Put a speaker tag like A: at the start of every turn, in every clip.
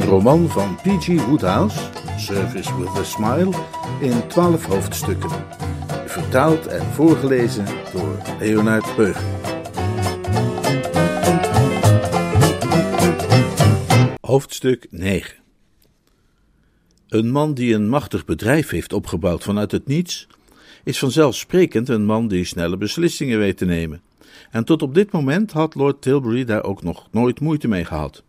A: Een roman van P.G. Woodhouse, Service with a Smile, in twaalf hoofdstukken. Vertaald en voorgelezen door Leonard Beugen. Hoofdstuk 9 Een man die een machtig bedrijf heeft opgebouwd vanuit het niets, is vanzelfsprekend een man die snelle beslissingen weet te nemen. En tot op dit moment had Lord Tilbury daar ook nog nooit moeite mee gehad.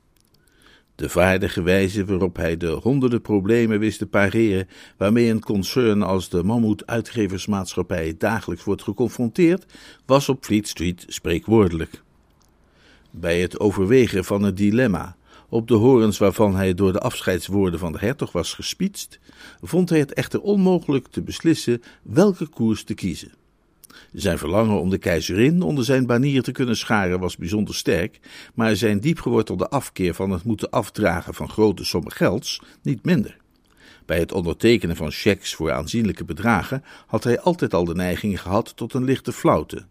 A: De vaardige wijze waarop hij de honderden problemen wist te pareren waarmee een concern als de Mammoet Uitgeversmaatschappij dagelijks wordt geconfronteerd, was op Fleet Street spreekwoordelijk. Bij het overwegen van het dilemma, op de horens waarvan hij door de afscheidswoorden van de hertog was gespietst, vond hij het echter onmogelijk te beslissen welke koers te kiezen. Zijn verlangen om de keizerin onder zijn banier te kunnen scharen was bijzonder sterk, maar zijn diepgewortelde afkeer van het moeten afdragen van grote sommen gelds niet minder. Bij het ondertekenen van cheques voor aanzienlijke bedragen had hij altijd al de neiging gehad tot een lichte flauwte.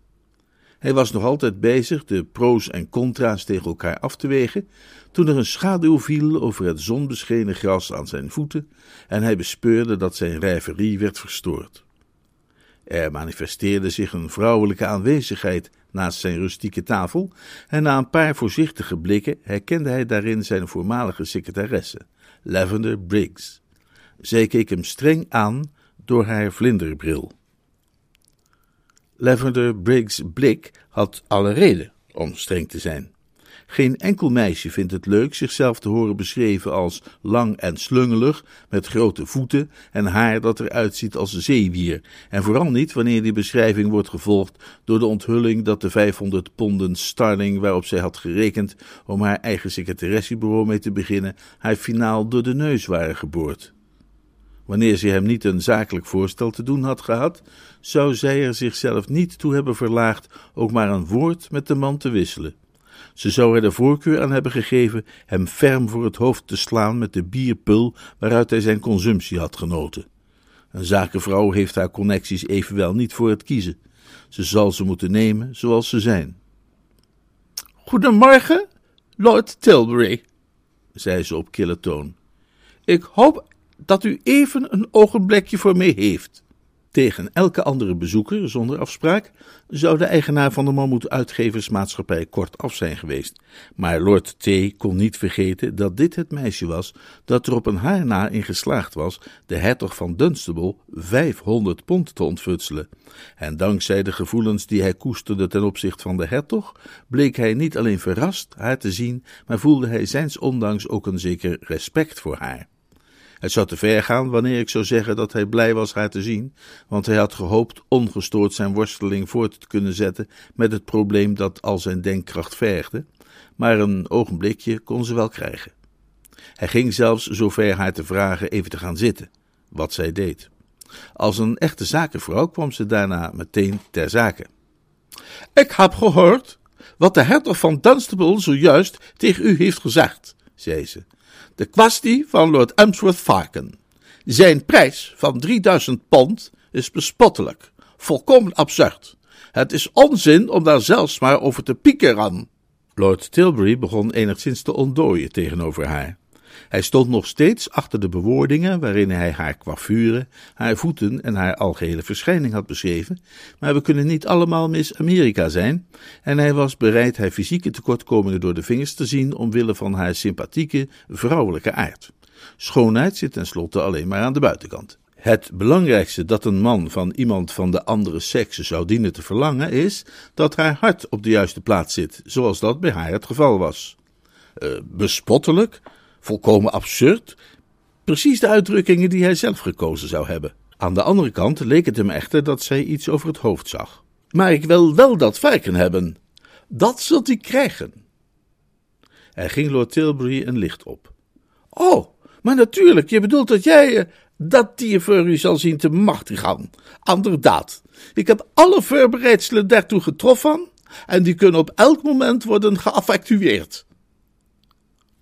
A: Hij was nog altijd bezig de pro's en contra's tegen elkaar af te wegen, toen er een schaduw viel over het zonbeschenen gras aan zijn voeten en hij bespeurde dat zijn rêverie werd verstoord. Er manifesteerde zich een vrouwelijke aanwezigheid naast zijn rustieke tafel, en na een paar voorzichtige blikken herkende hij daarin zijn voormalige secretaresse, Lavender Briggs. Zij keek hem streng aan door haar vlinderbril. Lavender Briggs' blik had alle reden om streng te zijn. Geen enkel meisje vindt het leuk zichzelf te horen beschreven als lang en slungelig, met grote voeten en haar dat eruit ziet als zeewier, en vooral niet wanneer die beschrijving wordt gevolgd door de onthulling dat de 500 ponden starling waarop zij had gerekend om haar eigen secretaressebureau mee te beginnen, haar finaal door de neus waren geboord. Wanneer ze hem niet een zakelijk voorstel te doen had gehad, zou zij er zichzelf niet toe hebben verlaagd ook maar een woord met de man te wisselen. Ze zou er de voorkeur aan hebben gegeven hem ferm voor het hoofd te slaan met de bierpul waaruit hij zijn consumptie had genoten. Een zakenvrouw heeft haar connecties evenwel niet voor het kiezen. Ze zal ze moeten nemen zoals ze zijn.
B: Goedemorgen, Lord Tilbury, zei ze op kille toon. Ik hoop dat u even een ogenblikje voor mij heeft.
A: Tegen elke andere bezoeker, zonder afspraak, zou de eigenaar van de Mammoet Uitgeversmaatschappij kort af zijn geweest. Maar Lord T. kon niet vergeten dat dit het meisje was dat er op een haar na in geslaagd was de hertog van Dunstable 500 pond te ontfutselen. En dankzij de gevoelens die hij koesterde ten opzichte van de hertog, bleek hij niet alleen verrast haar te zien, maar voelde hij zijns ondanks ook een zeker respect voor haar. Het zou te ver gaan wanneer ik zou zeggen dat hij blij was haar te zien, want hij had gehoopt ongestoord zijn worsteling voort te kunnen zetten met het probleem dat al zijn denkkracht vergde, maar een ogenblikje kon ze wel krijgen. Hij ging zelfs zover haar te vragen even te gaan zitten, wat zij deed. Als een echte zakenvrouw kwam ze daarna meteen ter zake.
B: Ik heb gehoord wat de hertog van Dunstable zojuist tegen u heeft gezegd, zei ze. De kwestie van Lord Emsworth Farken. Zijn prijs van 3000 pond is bespottelijk, volkomen absurd. Het is onzin om daar zelfs maar over te piekeren.
A: Lord Tilbury begon enigszins te ontdooien tegenover haar. Hij stond nog steeds achter de bewoordingen waarin hij haar coiffure, haar voeten en haar algehele verschijning had beschreven, maar we kunnen niet allemaal Miss Amerika zijn, en hij was bereid haar fysieke tekortkomingen door de vingers te zien omwille van haar sympathieke, vrouwelijke aard. Schoonheid zit tenslotte alleen maar aan de buitenkant. Het belangrijkste dat een man van iemand van de andere sekse zou dienen te verlangen is dat haar hart op de juiste plaats zit, zoals dat bij haar het geval was. Uh, bespottelijk? Volkomen absurd, precies de uitdrukkingen die hij zelf gekozen zou hebben. Aan de andere kant leek het hem echter dat zij iets over het hoofd zag.
B: Maar ik wil wel dat varken hebben. Dat zult u krijgen.
A: Er ging Lord Tilbury een licht op.
B: Oh, maar natuurlijk, je bedoelt dat jij uh, dat dier voor u zal zien te machtigen. Inderdaad, ik heb alle voorbereidselen daartoe getroffen en die kunnen op elk moment worden geaffectueerd.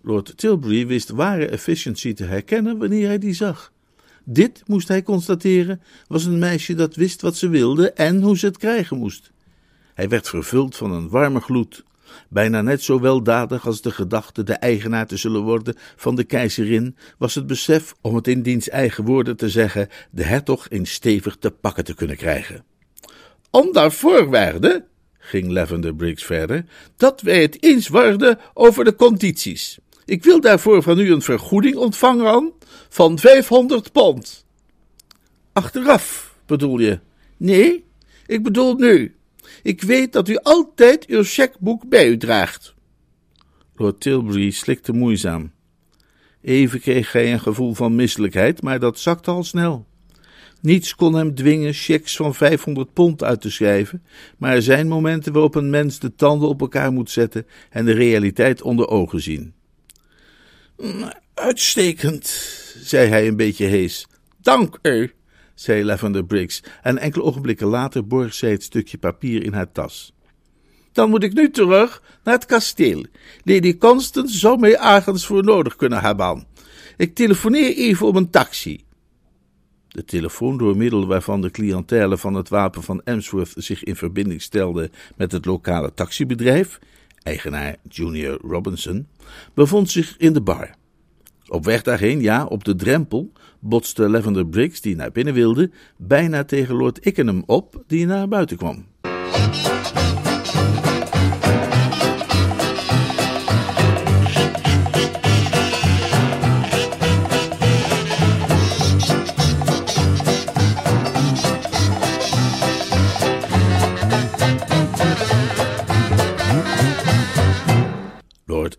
A: Lord Tilbury wist ware efficiency te herkennen wanneer hij die zag. Dit, moest hij constateren, was een meisje dat wist wat ze wilde en hoe ze het krijgen moest. Hij werd vervuld van een warme gloed, bijna net zo weldadig als de gedachte de eigenaar te zullen worden van de keizerin, was het besef, om het in diens eigen woorden te zeggen, de hertog in stevig te pakken te kunnen krijgen.
B: Onder voorwaarde, ging Lavender Briggs verder, dat wij het eens worden over de condities. Ik wil daarvoor van u een vergoeding ontvangen van 500 pond.
A: Achteraf, bedoel je?
B: Nee, ik bedoel nu. Ik weet dat u altijd uw checkboek bij u draagt.
A: Lord Tilbury slikte moeizaam. Even kreeg hij een gevoel van misselijkheid, maar dat zakte al snel. Niets kon hem dwingen checks van 500 pond uit te schrijven, maar er zijn momenten waarop een mens de tanden op elkaar moet zetten en de realiteit onder ogen zien.
B: Uitstekend, zei hij een beetje hees. Dank u, zei Lavender Briggs, en enkele ogenblikken later borg zij het stukje papier in haar tas. Dan moet ik nu terug naar het kasteel. Lady Constance zou mij ergens voor nodig kunnen hebben. Ik telefoneer even om een taxi.
A: De telefoon door middel waarvan de cliëntele van het wapen van Emsworth zich in verbinding stelde met het lokale taxibedrijf, eigenaar Junior Robinson, bevond zich in de bar. Op weg daarheen, ja, op de drempel, botste Lavender Briggs, die naar binnen wilde, bijna tegen Lord Ickenham op, die naar buiten kwam.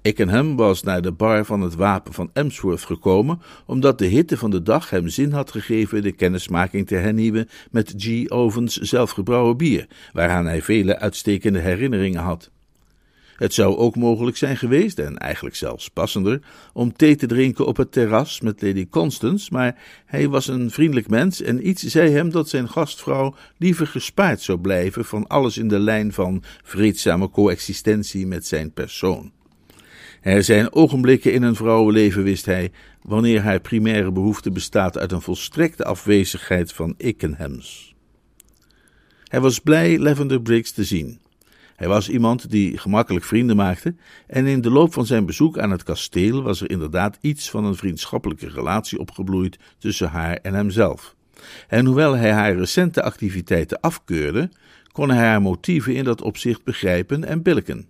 A: Ickenham was naar de bar van het Wapen van Emsworth gekomen, omdat de hitte van de dag hem zin had gegeven de kennismaking te hernieuwen met G. Ovens zelfgebrouwen bier, waaraan hij vele uitstekende herinneringen had. Het zou ook mogelijk zijn geweest, en eigenlijk zelfs passender, om thee te drinken op het terras met Lady Constance, maar hij was een vriendelijk mens en iets zei hem dat zijn gastvrouw liever gespaard zou blijven van alles in de lijn van vreedzame coexistentie met zijn persoon. Er zijn ogenblikken in een vrouwenleven, wist hij, wanneer haar primaire behoefte bestaat uit een volstrekte afwezigheid van Ickenhams. Hij was blij Lavender Briggs te zien. Hij was iemand die gemakkelijk vrienden maakte, en in de loop van zijn bezoek aan het kasteel was er inderdaad iets van een vriendschappelijke relatie opgebloeid tussen haar en hemzelf. En hoewel hij haar recente activiteiten afkeurde, kon hij haar motieven in dat opzicht begrijpen en billiken.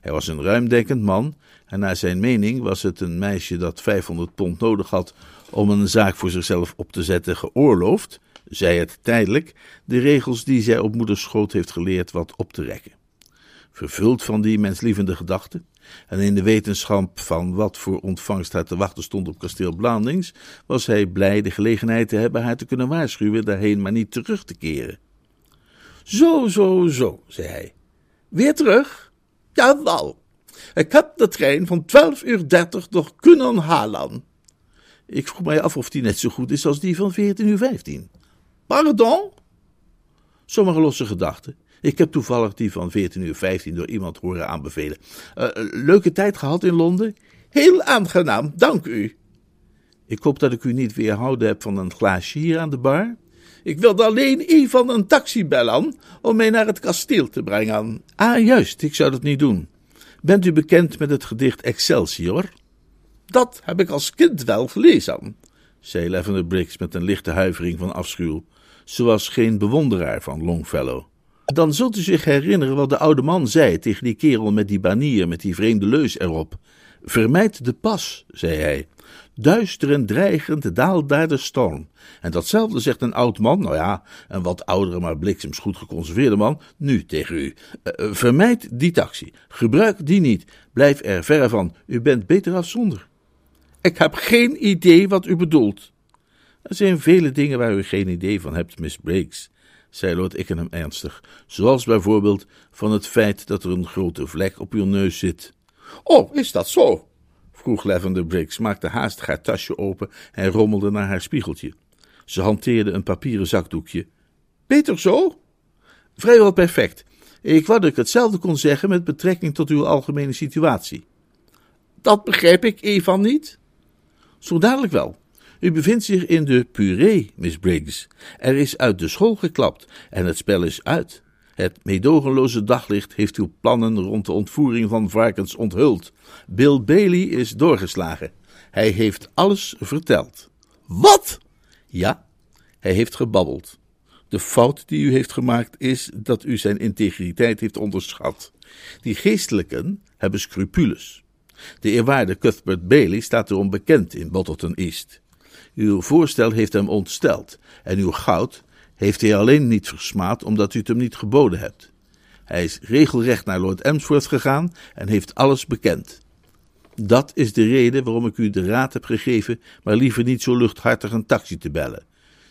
A: Hij was een ruimdenkend man en naar zijn mening was het een meisje dat 500 pond nodig had om een zaak voor zichzelf op te zetten geoorloofd, zij het tijdelijk, de regels die zij op moeders schoot heeft geleerd wat op te rekken. Vervuld van die menslievende gedachten en in de wetenschap van wat voor ontvangst haar te wachten stond op kasteel Blandings, was hij blij de gelegenheid te hebben haar te kunnen waarschuwen daarheen maar niet terug te keren.
B: Zo, zo, zo, zei hij. Weer terug? Jawel. Ik heb de trein van 12 uur 30 nog kunnen halen.
A: Ik vroeg mij af of die net zo goed is als die van 14 uur 15.
B: Pardon?
A: Sommige losse gedachten. Ik heb toevallig die van 14 uur 15 door iemand horen aanbevelen. Uh, leuke tijd gehad in Londen?
B: Heel aangenaam, dank u.
A: Ik hoop dat ik u niet weerhouden heb van een glaasje hier aan de bar.
B: Ik wilde alleen even een taxi bellen om mij naar het kasteel te brengen.
A: Ah, juist, ik zou dat niet doen. Bent u bekend met het gedicht Excelsior?
B: Dat heb ik als kind wel gelezen,
A: zei Lavender Briggs met een lichte huivering van afschuw. Ze was geen bewonderaar van Longfellow. Dan zult u zich herinneren wat de oude man zei tegen die kerel met die banier met die vreemde leus erop. Vermijd de pas, zei hij. Duister en dreigend daalt daar de storm. En datzelfde zegt een oud man, nou ja, een wat oudere, maar bliksems goed geconserveerde man, nu tegen u. Uh, vermijd die taxi. Gebruik die niet. Blijf er verre van. U bent beter af zonder.
B: Ik heb geen idee wat u bedoelt.
A: Er zijn vele dingen waar u geen idee van hebt, Miss Briggs, zei Lord Ickenham ernstig, zoals bijvoorbeeld van het feit dat er een grote vlek op uw neus zit.
B: Oh, is dat zo?
A: vroeg Lavender Briggs, maakte haastig haar tasje open en rommelde naar haar spiegeltje. Ze hanteerde een papieren zakdoekje. Beter zo? Vrijwel perfect. Ik wou dat ik hetzelfde kon zeggen met betrekking tot uw algemene situatie. Dat begrijp ik even niet. Zo dadelijk wel. U bevindt zich in de puree, Miss Briggs. Er is uit de school geklapt en het spel is uit. Het meedogenloze daglicht heeft uw plannen rond de ontvoering van varkens onthuld. Bill Bailey is doorgeslagen. Hij heeft alles verteld. Wat? Ja, hij heeft gebabbeld. De fout die u heeft gemaakt is dat u zijn integriteit heeft onderschat. Die geestelijken hebben scrupules. De eerwaarde Cuthbert Bailey staat erom bekend in Bottleton East. Uw voorstel heeft hem ontsteld en uw goud heeft hij alleen niet versmaad omdat u het hem niet geboden hebt. Hij is regelrecht naar Lord Emsworth gegaan en heeft alles bekend. Dat is de reden waarom ik u de raad heb gegeven, maar liever niet zo luchthartig een taxi te bellen.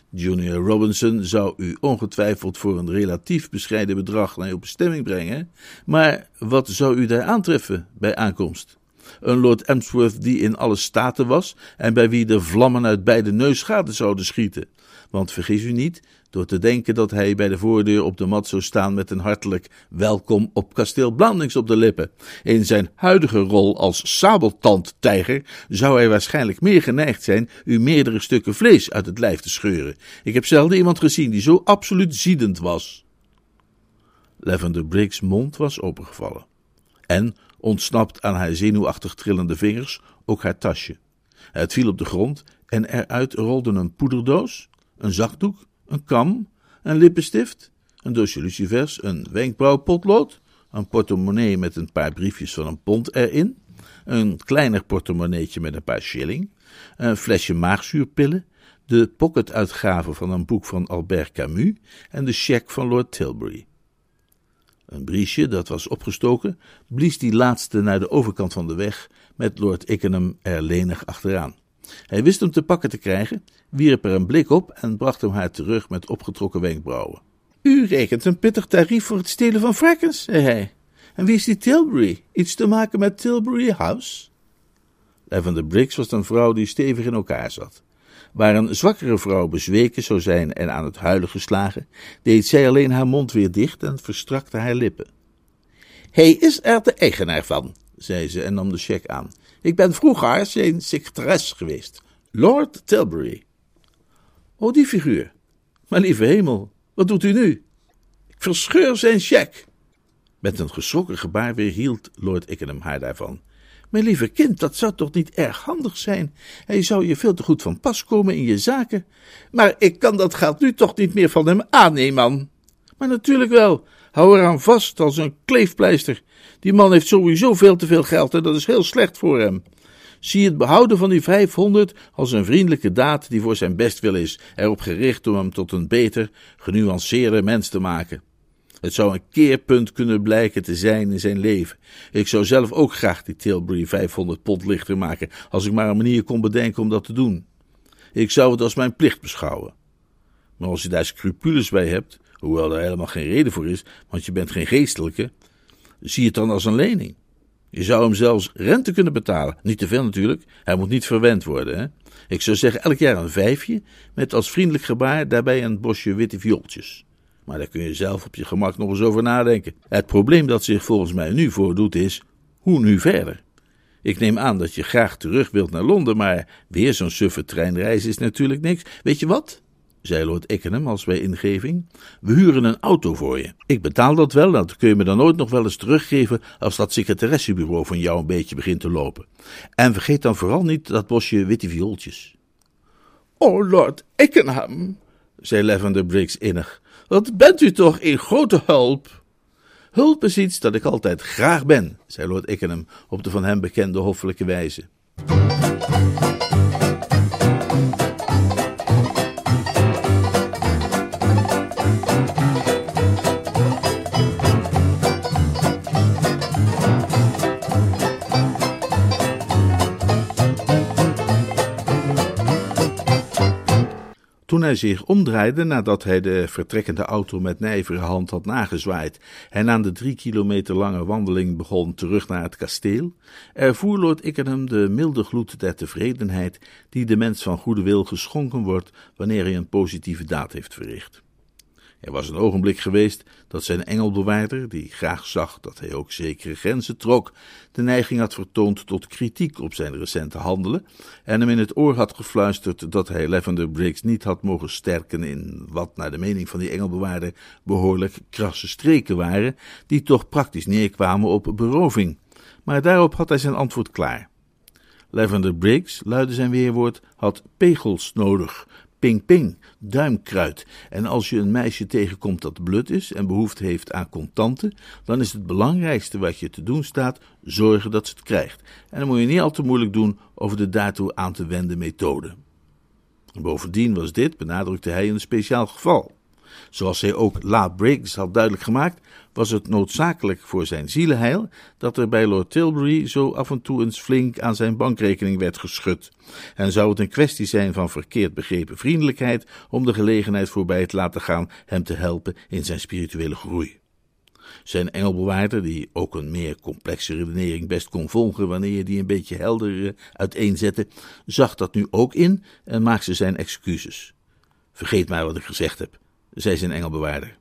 A: Junior Robinson zou u ongetwijfeld voor een relatief bescheiden bedrag naar uw bestemming brengen, maar wat zou u daar aantreffen bij aankomst? Een Lord Emsworth die in alle staten was en bij wie de vlammen uit beide neusgaten zouden schieten. Want vergis u niet, door te denken dat hij bij de voordeur op de mat zou staan met een hartelijk welkom op kasteel Blandings op de lippen. In zijn huidige rol als sabeltandtijger zou hij waarschijnlijk meer geneigd zijn u meerdere stukken vlees uit het lijf te scheuren. Ik heb zelden iemand gezien die zo absoluut ziedend was. Lavender Briggs' mond was opengevallen. En, ontsnapt aan haar zenuwachtig trillende vingers, ook haar tasje. Het viel op de grond en eruit rolden een poederdoos, een zakdoek, een kam, een lippenstift, een doosje lucifers, een wenkbrauwpotlood, een portemonnee met een paar briefjes van een pond erin, een kleiner portemonneetje met een paar shilling, een flesje maagzuurpillen, de pocketuitgave van een boek van Albert Camus en de cheque van Lord Tilbury. Een briesje dat was opgestoken, blies die laatste naar de overkant van de weg, met Lord Ickenham er lenig achteraan. Hij wist hem te pakken te krijgen, wierp er een blik op en bracht hem haar terug met opgetrokken wenkbrauwen. U rekent een pittig tarief voor het stelen van varkens, zei hij. En wie is die Tilbury? Iets te maken met Tilbury House? Lavender Briggs was een vrouw die stevig in elkaar zat. Waar een zwakkere vrouw bezweken zou zijn en aan het huilen geslagen, deed zij alleen haar mond weer dicht en verstrakte haar lippen. Hij is er de eigenaar van, zei ze en nam de cheque aan. Ik ben vroeger zijn secretaris geweest. Lord Tilbury. Oh, die figuur. Maar lieve hemel, wat doet u nu? Ik verscheur zijn cheque. Met een geschrokken gebaar weerhield Lord Ickenham haar daarvan. Mijn lieve kind, dat zou toch niet erg handig zijn? Hij zou je veel te goed van pas komen in je zaken. Maar ik kan dat geld nu toch niet meer van hem aannemen, man. Maar natuurlijk wel. Hou eraan vast als een kleefpleister. Die man heeft sowieso veel te veel geld en dat is heel slecht voor hem. Zie het behouden van die 500 als een vriendelijke daad die voor zijn bestwil is, erop gericht om hem tot een beter, genuanceerder mens te maken. Het zou een keerpunt kunnen blijken te zijn in zijn leven. Ik zou zelf ook graag die Tilbury 500 pond lichter maken, als ik maar een manier kon bedenken om dat te doen. Ik zou het als mijn plicht beschouwen. Maar als je daar scrupules bij hebt, hoewel er helemaal geen reden voor is, want je bent geen geestelijke, zie het dan als een lening. Je zou hem zelfs rente kunnen betalen. Niet te veel natuurlijk, hij moet niet verwend worden. Hè? Ik zou zeggen elk jaar een vijfje, met als vriendelijk gebaar daarbij een bosje witte viooltjes. Maar daar kun je zelf op je gemak nog eens over nadenken. Het probleem dat zich volgens mij nu voordoet is, hoe nu verder? Ik neem aan dat je graag terug wilt naar Londen, maar weer zo'n suffe treinreis is natuurlijk niks. Weet je wat? Zei Lord Ickenham als bij ingeving. We huren een auto voor je. Ik betaal dat wel, dat kun je me dan ooit nog wel eens teruggeven als dat secretaressebureau van jou een beetje begint te lopen. En vergeet dan vooral niet dat bosje witte viooltjes. Oh, Lord Ickenham, zei Lavender Briggs innig, wat bent u toch in grote hulp? Hulp is iets dat ik altijd graag ben, zei Lord Ickenham op de van hem bekende hoffelijke wijze. Toen hij zich omdraaide nadat hij de vertrekkende auto met nijvere hand had nagezwaaid en aan de drie kilometer lange wandeling begon terug naar het kasteel, ervoer Lord Ickenham de milde gloed der tevredenheid die de mens van goede wil geschonken wordt wanneer hij een positieve daad heeft verricht. Er was een ogenblik geweest dat zijn engelbewaarder, die graag zag dat hij ook zekere grenzen trok, de neiging had vertoond tot kritiek op zijn recente handelen en hem in het oor had gefluisterd dat hij Lavender Briggs niet had mogen sterken in wat naar de mening van die engelbewaarder behoorlijk krasse streken waren, die toch praktisch neerkwamen op beroving. Maar daarop had hij zijn antwoord klaar. Lavender Briggs, luidde zijn weerwoord, had pegels nodig, ping-ping, duimkruid. En als je een meisje tegenkomt dat blut is en behoefte heeft aan contanten, dan is het belangrijkste wat je te doen staat zorgen dat ze het krijgt. En dan moet je niet al te moeilijk doen over de daartoe aan te wenden methode. Bovendien was dit, benadrukte hij, een speciaal geval. Zoals hij ook La Briggs had duidelijk gemaakt, was het noodzakelijk voor zijn zielenheil dat er bij Lord Tilbury zo af en toe eens flink aan zijn bankrekening werd geschud. En zou het een kwestie zijn van verkeerd begrepen vriendelijkheid om de gelegenheid voorbij te laten gaan hem te helpen in zijn spirituele groei. Zijn engelbewaarder, die ook een meer complexe redenering best kon volgen wanneer je die een beetje helder eh, uiteenzette, zag dat nu ook in en maakte zijn excuses. Vergeet maar wat ik gezegd heb zei zijn engelbewaarder.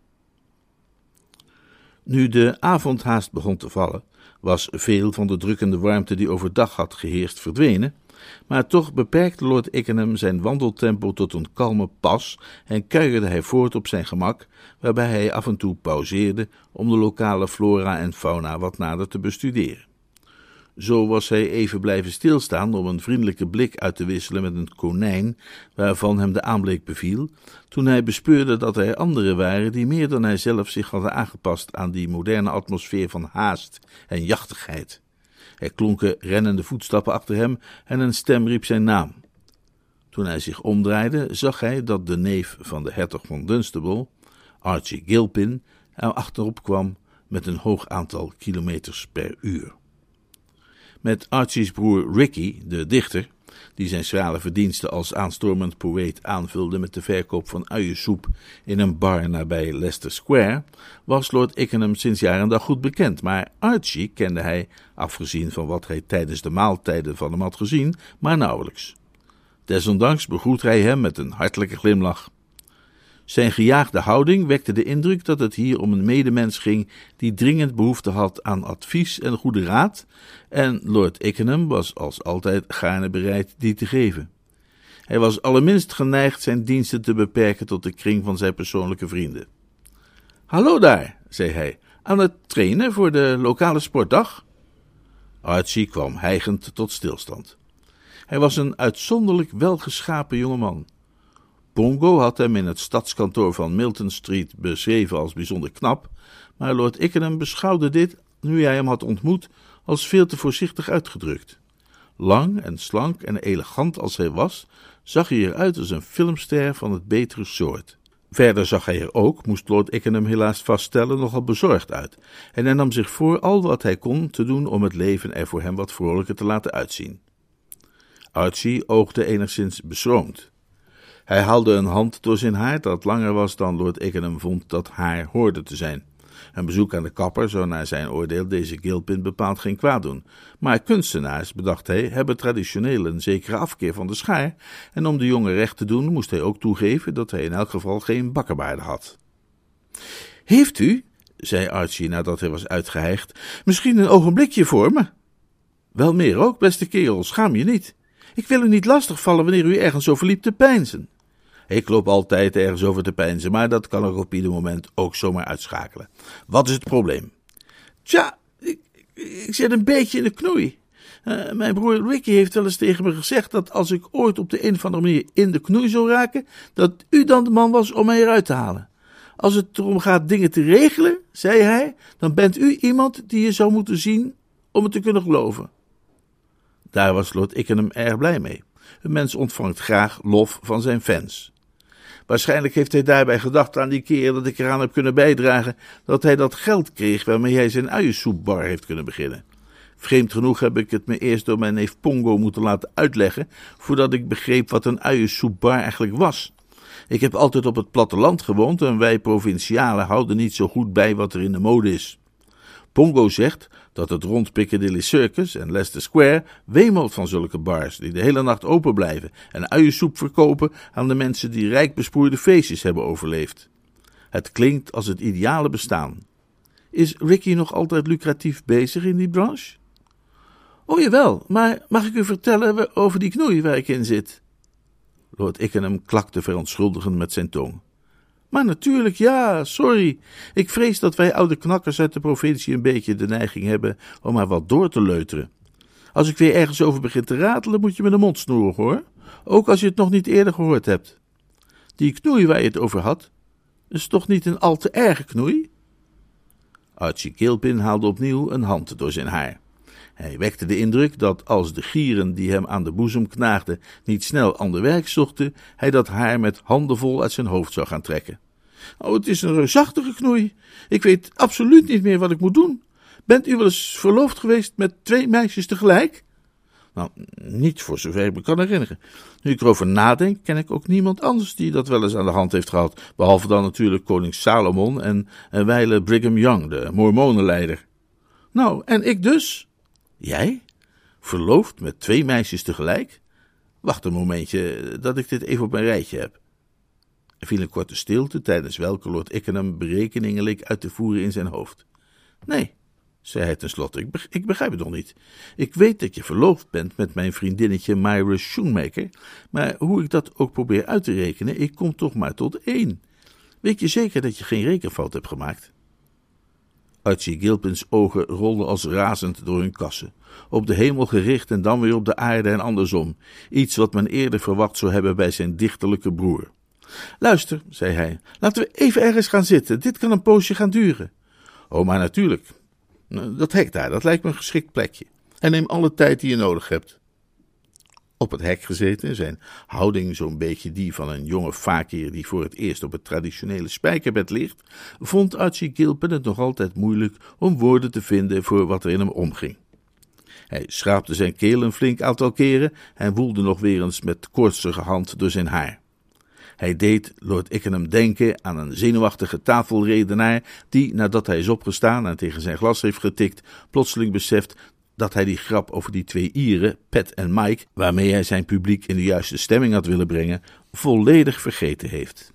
A: Nu de avond haast begon te vallen, was veel van de drukkende warmte die overdag had geheerst verdwenen, maar toch beperkte Lord Ickenham zijn wandeltempo tot een kalme pas en kuierde hij voort op zijn gemak, waarbij hij af en toe pauzeerde om de lokale flora en fauna wat nader te bestuderen. Zo was hij even blijven stilstaan om een vriendelijke blik uit te wisselen met een konijn, waarvan hem de aanblik beviel, toen hij bespeurde dat er anderen waren die meer dan hij zelf zich hadden aangepast aan die moderne atmosfeer van haast en jachtigheid. Er klonken rennende voetstappen achter hem en een stem riep zijn naam. Toen hij zich omdraaide, zag hij dat de neef van de hertog van Dunstable, Archie Gilpin, er achterop kwam met een hoog aantal kilometers per uur. Met Archie's broer Ricky, de dichter, die zijn schrale verdiensten als aanstormend poëet aanvulde met de verkoop van uiensoep in een bar nabij Leicester Square, was Lord Ickenham sinds jaar en dag goed bekend. Maar Archie kende hij, afgezien van wat hij tijdens de maaltijden van hem had gezien, maar nauwelijks. Desondanks begroet hij hem met een hartelijke glimlach. Zijn gejaagde houding wekte de indruk dat het hier om een medemens ging die dringend behoefte had aan advies en goede raad, en Lord Ickenham was als altijd gaarne bereid die te geven. Hij was allerminst geneigd zijn diensten te beperken tot de kring van zijn persoonlijke vrienden. Hallo daar, zei hij, aan het trainen voor de lokale sportdag? Archie kwam hijgend tot stilstand. Hij was een uitzonderlijk welgeschapen jongeman. Pongo had hem in het stadskantoor van Milton Street beschreven als bijzonder knap, maar Lord Ickenham beschouwde dit, nu hij hem had ontmoet, als veel te voorzichtig uitgedrukt. Lang en slank en elegant als hij was, zag hij eruit als een filmster van het betere soort. Verder zag hij er ook, moest Lord Ickenham helaas vaststellen, nogal bezorgd uit, en hij nam zich voor al wat hij kon te doen om het leven er voor hem wat vrolijker te laten uitzien. Archie oogde enigszins beschroomd. Hij haalde een hand door zijn haar dat langer was dan Lord Ickenham vond dat haar hoorde te zijn. Een bezoek aan de kapper zou naar zijn oordeel deze Gilpin bepaald geen kwaad doen. Maar kunstenaars, bedacht hij, hebben traditioneel een zekere afkeer van de schaar, en om de jongen recht te doen moest hij ook toegeven dat hij in elk geval geen bakkenbaarden had. Heeft u, zei Archie nadat hij was uitgehijgd, misschien een ogenblikje voor me? Wel meer ook, beste kerel, schaam je niet. Ik wil u niet lastigvallen wanneer u ergens zo verliep te peinzen. Ik loop altijd ergens over te peinzen, maar dat kan ik op ieder moment ook zomaar uitschakelen. Wat is het probleem? Tja, ik, ik zit een beetje in de knoei. Uh, mijn broer Ricky heeft wel eens tegen me gezegd dat als ik ooit op de een of andere manier in de knoei zou raken, dat u dan de man was om mij eruit te halen. Als het erom gaat dingen te regelen, zei hij, dan bent u iemand die je zou moeten zien om het te kunnen geloven. Daar was Lord Ickenham erg blij mee. Een mens ontvangt graag lof van zijn fans. Waarschijnlijk heeft hij daarbij gedacht aan die keer dat ik eraan heb kunnen bijdragen dat hij dat geld kreeg waarmee hij zijn uiensoepbar heeft kunnen beginnen. Vreemd genoeg heb ik het me eerst door mijn neef Pongo moeten laten uitleggen voordat ik begreep wat een uiensoepbar eigenlijk was. Ik heb altijd op het platteland gewoond en wij provincialen houden niet zo goed bij wat er in de mode is. Pongo zegt dat het rond Piccadilly Circus en Leicester Square wemelt van zulke bars die de hele nacht open blijven en uiensoep verkopen aan de mensen die rijk besproeide feestjes hebben overleefd. Het klinkt als het ideale bestaan. Is Ricky nog altijd lucratief bezig in die branche? Oh jawel, maar mag ik u vertellen over die knoei waar ik in zit? Lord Ickenham klakte verontschuldigend met zijn tong. Maar natuurlijk, ja, sorry. Ik vrees dat wij oude knakkers uit de provincie een beetje de neiging hebben om maar wat door te leuteren. Als ik weer ergens over begin te ratelen, moet je me de mond snoeren, hoor. Ook als je het nog niet eerder gehoord hebt. Die knoei waar je het over had, is toch niet een al te erge knoei? Archie Kilpin haalde opnieuw een hand door zijn haar. Hij wekte de indruk dat als de gieren die hem aan de boezem knaagden niet snel aan de werk zochten, hij dat haar met handenvol uit zijn hoofd zou gaan trekken. Oh, het is een reusachtige knoei. Ik weet absoluut niet meer wat ik moet doen. Bent u wel eens verloofd geweest met twee meisjes tegelijk? Nou, niet voor zover ik me kan herinneren. Nu ik erover nadenk, ken ik ook niemand anders die dat wel eens aan de hand heeft gehad. Behalve dan natuurlijk koning Salomon en een wijle Brigham Young, de mormonenleider. Nou, en ik dus? Jij? Verloofd met twee meisjes tegelijk? Wacht een momentje, dat ik dit even op mijn rijtje heb. Er viel een korte stilte, tijdens welke Lord Ickenham berekeningen leek uit te voeren in zijn hoofd. Nee, zei hij tenslotte, ik, ik begrijp het nog niet. Ik weet dat je verloofd bent met mijn vriendinnetje Myra Schoenmaker, maar hoe ik dat ook probeer uit te rekenen, ik kom toch maar tot één. Weet je zeker dat je geen rekenfout hebt gemaakt? Archie Gilpins ogen rolden als razend door hun kassen. Op de hemel gericht en dan weer op de aarde en andersom. Iets wat men eerder verwacht zou hebben bij zijn dichterlijke broer. Luister, zei hij, laten we even ergens gaan zitten. Dit kan een poosje gaan duren. Oh, maar natuurlijk. Dat hek daar, dat lijkt me een geschikt plekje. En neem alle tijd die je nodig hebt op het hek gezeten, zijn houding zo'n beetje die van een jonge fakir die voor het eerst op het traditionele spijkerbed ligt, vond Archie Gilpin het nog altijd moeilijk om woorden te vinden voor wat er in hem omging. Hij schraapte zijn keel een flink aantal keren en woelde nog weer eens met koortsige hand door zijn haar. Hij deed Lord Ickenham denken aan een zenuwachtige tafelredenaar die, nadat hij is opgestaan en tegen zijn glas heeft getikt, plotseling beseft dat hij die grap over die twee Ieren, Pat en Mike, waarmee hij zijn publiek in de juiste stemming had willen brengen, volledig vergeten heeft.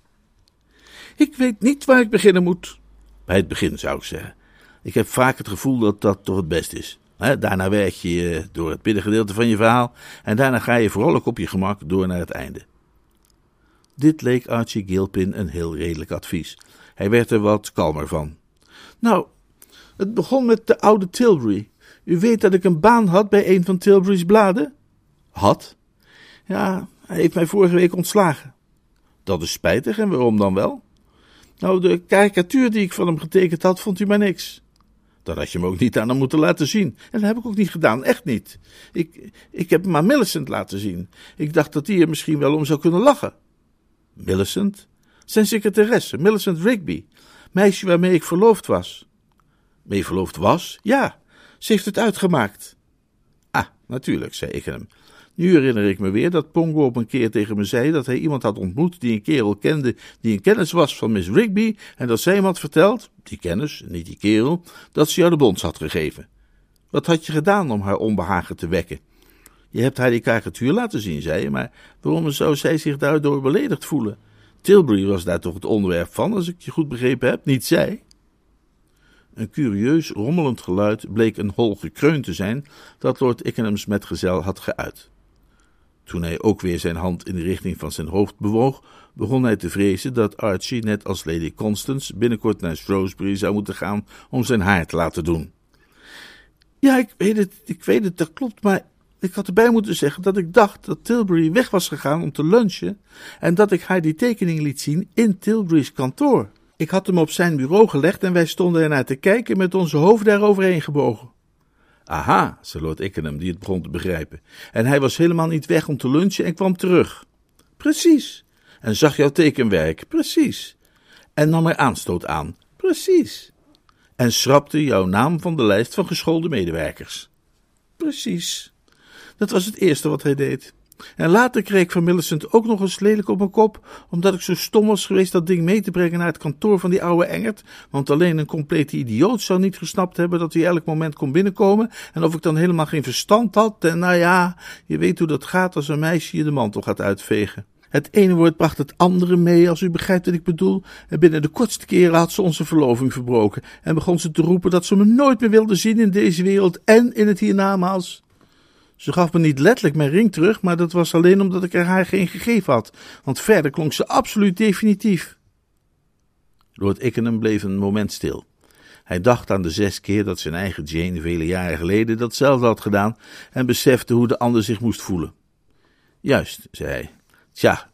A: Ik weet niet waar ik beginnen moet. Bij het begin zou ik zeggen. Ik heb vaak het gevoel dat dat toch het best is. daarna werk je door het middengedeelte van je verhaal en daarna ga je ook op je gemak door naar het einde. Dit leek Archie Gilpin een heel redelijk advies. Hij werd er wat kalmer van. Nou, het begon met de oude Tilbury. U weet dat ik een baan had bij een van Tilbury's bladen? Had? Ja, hij heeft mij vorige week ontslagen. Dat is spijtig, en waarom dan wel? Nou, de karikatuur die ik van hem getekend had, vond u maar niks. Dat had je me ook niet aan hem moeten laten zien. En dat heb ik ook niet gedaan, echt niet. Ik, ik heb hem maar Millicent laten zien. Ik dacht dat hij er misschien wel om zou kunnen lachen. Millicent? Zijn secretaresse, Millicent Rigby. Meisje waarmee ik verloofd was. Mee verloofd was? Ja. Ze heeft het uitgemaakt. Ah, natuurlijk, zei ik hem. Nu herinner ik me weer dat Pongo op een keer tegen me zei dat hij iemand had ontmoet die een kerel kende die een kennis was van Miss Rigby en dat zij hem had verteld, die kennis, niet die kerel, dat ze jou de bons had gegeven. Wat had je gedaan om haar onbehagen te wekken? Je hebt haar die karikatuur laten zien, zei je, maar waarom zou zij zich daardoor beledigd voelen? Tilbury was daar toch het onderwerp van, als ik je goed begrepen heb, niet zij? Een curieus rommelend geluid bleek een hol gekreun te zijn dat Lord Ickenham's metgezel had geuit. Toen hij ook weer zijn hand in de richting van zijn hoofd bewoog, begon hij te vrezen dat Archie, net als Lady Constance, binnenkort naar Shrewsbury zou moeten gaan om zijn haar te laten doen. Ja, ik weet het, ik weet het, dat klopt, maar ik had erbij moeten zeggen dat ik dacht dat Tilbury weg was gegaan om te lunchen en dat ik haar die tekening liet zien in Tilbury's kantoor. Ik had hem op zijn bureau gelegd en wij stonden ernaar te kijken met onze hoofden eroverheen gebogen. Aha, zei Lord Ickenham, die het begon te begrijpen. En hij was helemaal niet weg om te lunchen en kwam terug. Precies. En zag jouw tekenwerk. Precies. En nam er aanstoot aan. Precies. En schrapte jouw naam van de lijst van geschoolde medewerkers. Precies. Dat was het eerste wat hij deed.
B: En later kreeg ik van Millicent ook nog eens lelijk op mijn kop, omdat ik zo stom was geweest dat ding mee te brengen naar het kantoor van die oude Engert, want alleen een complete idioot zou niet gesnapt hebben dat hij elk moment kon binnenkomen, en of ik dan helemaal geen verstand had, en nou ja, je weet hoe dat gaat als een meisje je de mantel gaat uitvegen. Het ene woord bracht het andere mee, als u begrijpt wat ik bedoel. En binnen de kortste keren had ze onze verloving verbroken. En begon ze te roepen dat ze me nooit meer wilde zien in deze wereld en in het hiernamaals. Ze gaf me niet letterlijk mijn ring terug, maar dat was alleen omdat ik er haar geen gegeven had, want verder klonk ze absoluut definitief. Lord Ickenham bleef een moment stil. Hij dacht aan de zes keer dat zijn eigen Jane vele jaren geleden datzelfde had gedaan en besefte hoe de ander zich moest voelen. Juist, zei hij. Tja,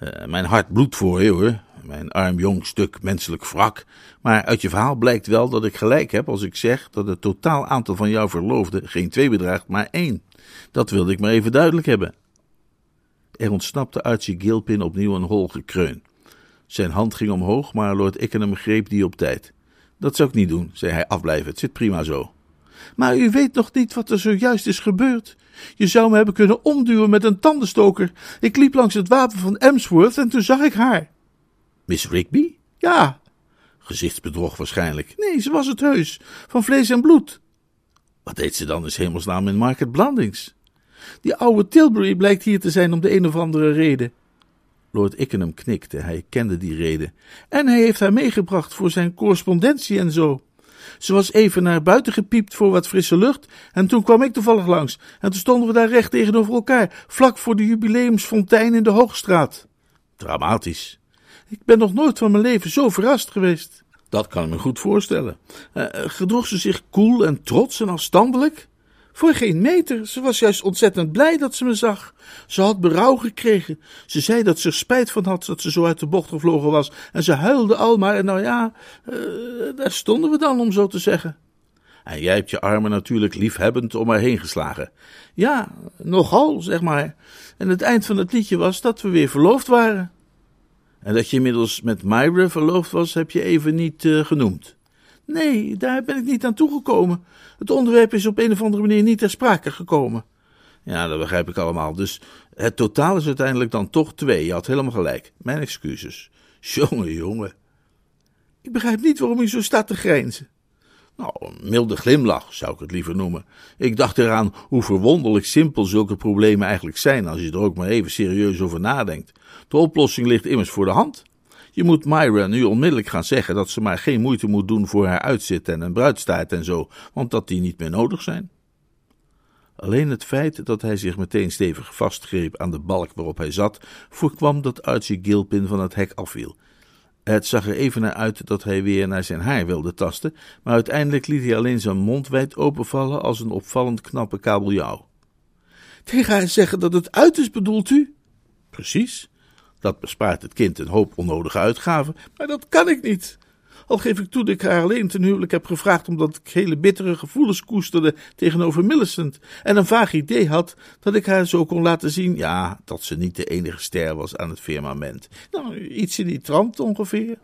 B: uh, mijn hart bloedt voor je hoor, mijn arm jong stuk menselijk wrak. Maar uit je verhaal blijkt wel dat ik gelijk heb als ik zeg dat het totaal aantal van jouw verloofden geen twee bedraagt, maar één. Dat wilde ik maar even duidelijk hebben. Er ontsnapte Archie Gilpin opnieuw een hol gekreun. Zijn hand ging omhoog, maar Lord Ickenham greep die op tijd. Dat zou ik niet doen, zei hij afblijven, het zit prima zo. Maar u weet nog niet wat er zojuist is gebeurd. Je zou me hebben kunnen omduwen met een tandenstoker. Ik liep langs het wapen van Emsworth en toen zag ik haar.
A: Miss Rigby?
B: Ja.
A: Gezichtsbedrog waarschijnlijk.
B: Nee, ze was het heus, van vlees en bloed.
A: Wat deed ze dan in hemelsnaam in Market Blandings?
B: Die oude Tilbury blijkt hier te zijn om de een of andere reden.
A: Lord Ickenham knikte, hij kende die reden.
B: En hij heeft haar meegebracht voor zijn correspondentie en zo. Ze was even naar buiten gepiept voor wat frisse lucht en toen kwam ik toevallig langs en toen stonden we daar recht tegenover elkaar, vlak voor de jubileumsfontein in de Hoogstraat.
A: Dramatisch.
B: Ik ben nog nooit van mijn leven zo verrast geweest.
A: Dat kan ik me goed voorstellen.
B: Uh, gedroeg ze zich koel en trots en afstandelijk? Voor geen meter. Ze was juist ontzettend blij dat ze me zag. Ze had berouw gekregen. Ze zei dat ze er spijt van had dat ze zo uit de bocht gevlogen was. En ze huilde al maar. En nou ja, uh, daar stonden we dan, om zo te zeggen.
A: En jij hebt je armen natuurlijk liefhebbend om haar heen geslagen.
B: Ja, nogal, zeg maar. En het eind van het liedje was dat we weer verloofd waren.
A: En dat je inmiddels met Myra verloofd was, heb je even niet uh, genoemd.
B: Nee, daar ben ik niet aan toegekomen. Het onderwerp is op een of andere manier niet ter sprake gekomen.
A: Ja, dat begrijp ik allemaal. Dus het totaal is uiteindelijk dan toch twee. Je had helemaal gelijk. Mijn excuses. Jongen, jongen.
B: Ik begrijp niet waarom u zo staat te grijnzen.
A: Nou, een milde glimlach zou ik het liever noemen. Ik dacht eraan hoe verwonderlijk simpel zulke problemen eigenlijk zijn als je er ook maar even serieus over nadenkt. De oplossing ligt immers voor de hand. Je moet Myra nu onmiddellijk gaan zeggen dat ze maar geen moeite moet doen voor haar uitzitten en een bruidstaart en zo, want dat die niet meer nodig zijn. Alleen het feit dat hij zich meteen stevig vastgreep aan de balk waarop hij zat, voorkwam dat Archie Gilpin van het hek afviel. Het zag er even naar uit dat hij weer naar zijn haar wilde tasten, maar uiteindelijk liet hij alleen zijn mond wijd openvallen als een opvallend knappe kabeljauw.
B: Tegen haar zeggen dat het uit is, bedoelt u?
A: Precies. Dat bespaart het kind een hoop onnodige uitgaven.
B: Maar dat kan ik niet. Al geef ik toe dat ik haar alleen ten huwelijk heb gevraagd omdat ik hele bittere gevoelens koesterde tegenover Millicent en een vaag idee had dat ik haar zo kon laten zien, ja, dat ze niet de enige ster was aan het firmament. Nou, iets in die trant ongeveer.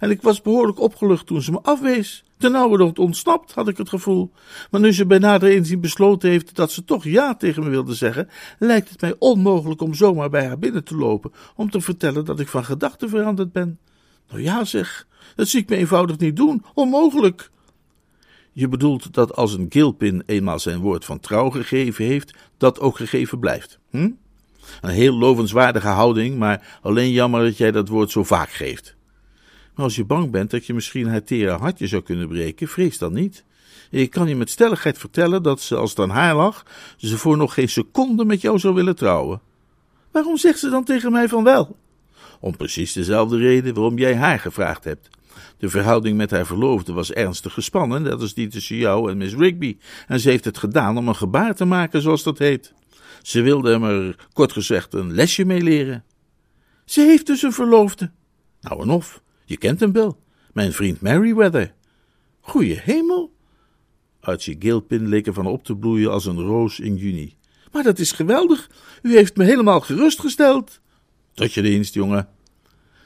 B: En ik was behoorlijk opgelucht toen ze me afwees. Ten nauwe ontsnapt, had ik het gevoel. Maar nu ze bij nader inzien besloten heeft dat ze toch ja tegen me wilde zeggen, lijkt het mij onmogelijk om zomaar bij haar binnen te lopen om te vertellen dat ik van gedachten veranderd ben. Nou ja, zeg, dat zie ik me eenvoudig niet doen. Onmogelijk.
A: Je bedoelt dat als een Gilpin eenmaal zijn woord van trouw gegeven heeft, dat ook gegeven blijft. Hm? Een heel lovenswaardige houding, maar alleen jammer dat jij dat woord zo vaak geeft. Maar als je bang bent dat je misschien haar tere hartje zou kunnen breken, vrees dan niet. Ik kan je met stelligheid vertellen dat ze, als het aan haar lag, ze voor nog geen seconde met jou zou willen trouwen.
B: Waarom zegt ze dan tegen mij van wel?
A: Om precies dezelfde reden waarom jij haar gevraagd hebt. De verhouding met haar verloofde was ernstig gespannen, net als die tussen jou en Miss Rigby, en ze heeft het gedaan om een gebaar te maken, zoals dat heet. Ze wilde hem er, kort gezegd, een lesje mee leren.
B: Ze heeft dus een verloofde.
A: Nou en of, je kent hem wel, mijn vriend Merryweather.
B: Goeie hemel!
A: Archie Gilpin leek ervan op te bloeien als een roos in juni.
B: Maar dat is geweldig, u heeft me helemaal gerustgesteld.
A: Tot je dienst, jongen.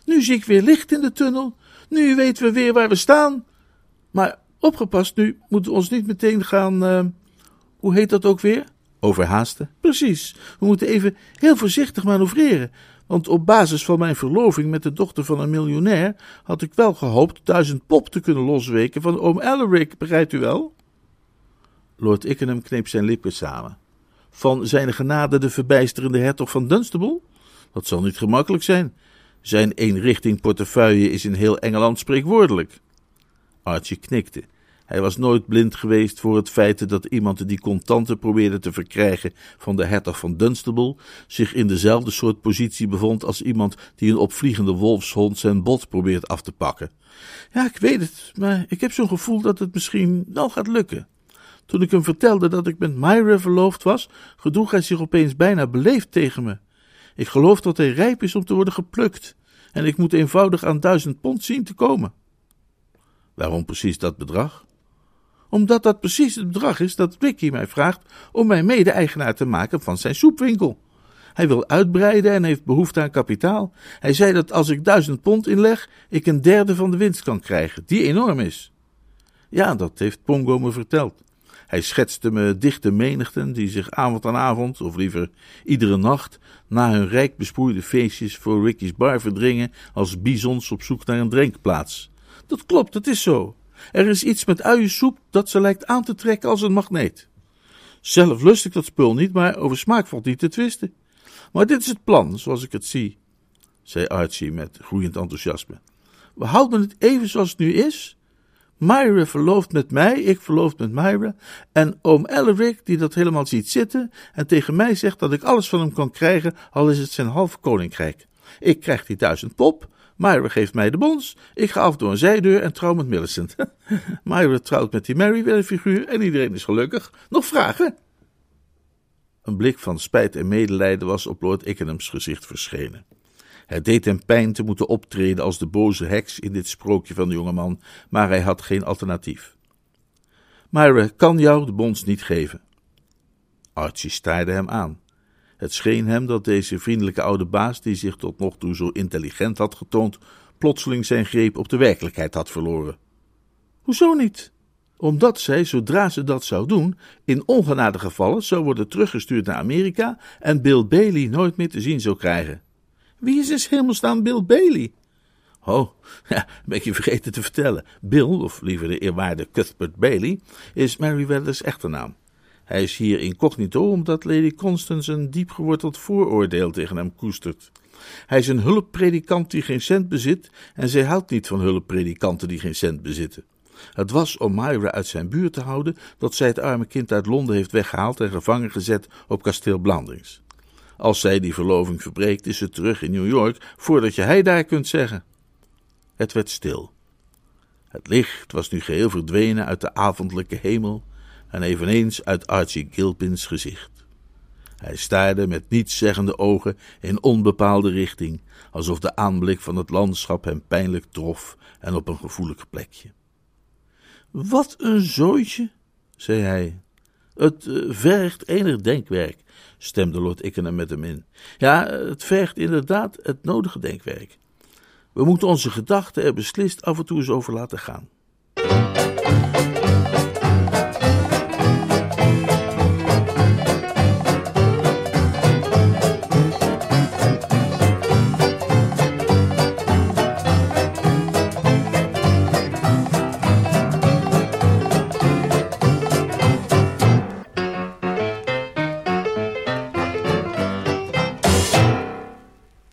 B: Nu zie ik weer licht in de tunnel. Nu weten we weer waar we staan. Maar opgepast, nu moeten we ons niet meteen gaan. Uh, hoe heet dat ook weer?
A: Overhaasten?
B: Precies. We moeten even heel voorzichtig manoeuvreren. Want op basis van mijn verloving met de dochter van een miljonair had ik wel gehoopt duizend pop te kunnen losweken van oom Ellerik, begrijpt u wel?
A: Lord Ickenham kneep zijn lippen samen. Van zijn genade de verbijsterende hertog van Dunstable? Dat zal niet gemakkelijk zijn. Zijn eenrichting portefeuille is in heel Engeland spreekwoordelijk. Archie knikte. Hij was nooit blind geweest voor het feit dat iemand die contanten probeerde te verkrijgen van de hertog van Dunstable zich in dezelfde soort positie bevond als iemand die een opvliegende wolfshond zijn bot probeert af te pakken.
B: Ja, ik weet het, maar ik heb zo'n gevoel dat het misschien wel gaat lukken. Toen ik hem vertelde dat ik met Myra verloofd was, gedroeg hij zich opeens bijna beleefd tegen me. Ik geloof dat hij rijp is om te worden geplukt, en ik moet eenvoudig aan duizend pond zien te komen.
A: Waarom precies dat bedrag?
B: Omdat dat precies het bedrag is dat Vicky mij vraagt om mij mede-eigenaar te maken van zijn soepwinkel. Hij wil uitbreiden en heeft behoefte aan kapitaal. Hij zei dat als ik duizend pond inleg, ik een derde van de winst kan krijgen, die enorm is.
A: Ja, dat heeft Pongo me verteld. Hij schetste me dichte menigten die zich avond aan avond, of liever iedere nacht, na hun rijk bespoeide feestjes voor Ricky's bar verdringen als bizons op zoek naar een drinkplaats.
B: Dat klopt, het is zo. Er is iets met uiensoep dat ze lijkt aan te trekken als een magneet. Zelf lust ik dat spul niet, maar over smaak valt niet te twisten. Maar dit is het plan, zoals ik het zie, zei Archie met groeiend enthousiasme. We houden het even zoals het nu is. Myra verlooft met mij, ik verloofd met Myra. En oom Ellerik, die dat helemaal ziet zitten en tegen mij zegt dat ik alles van hem kan krijgen, al is het zijn half koninkrijk. Ik krijg die duizend pop, Myra geeft mij de bons, ik ga af door een zijdeur en trouw met Millicent. Myra trouwt met die Mary figuur en iedereen is gelukkig. Nog vragen?
A: Een blik van spijt en medelijden was op Lord Ickenham's gezicht verschenen. Het deed hem pijn te moeten optreden als de boze heks in dit sprookje van de jongeman, maar hij had geen alternatief. Myra kan jou de bons niet geven. Archie staarde hem aan. Het scheen hem dat deze vriendelijke oude baas, die zich tot nog toe zo intelligent had getoond, plotseling zijn greep op de werkelijkheid had verloren.
B: Hoezo niet? Omdat zij, zodra ze dat zou doen, in ongenade gevallen zou worden teruggestuurd naar Amerika en Bill Bailey nooit meer te zien zou krijgen. Wie is in hemelsnaam Bill Bailey?
A: Oh, ja, ben je vergeten te vertellen. Bill, of liever de eerwaarde Cuthbert Bailey, is Meriwether's echte naam. Hij is hier incognito omdat Lady Constance een diep geworteld vooroordeel tegen hem koestert. Hij is een hulppredikant die geen cent bezit en zij houdt niet van hulppredikanten die geen cent bezitten. Het was om Myra uit zijn buurt te houden dat zij het arme kind uit Londen heeft weggehaald en gevangen gezet op kasteel Blandings. Als zij die verloving verbreekt, is ze terug in New York voordat je hij daar kunt zeggen. Het werd stil. Het licht was nu geheel verdwenen uit de avondelijke hemel en eveneens uit Archie Gilpin's gezicht. Hij staarde met nietszeggende ogen in onbepaalde richting, alsof de aanblik van het landschap hem pijnlijk trof en op een gevoelig plekje.
B: Wat een zooitje, zei hij. Het uh, vergt enig denkwerk, stemde Lord Ickenham met hem in. Ja, het vergt inderdaad het nodige denkwerk. We moeten onze gedachten er beslist af en toe eens over laten gaan.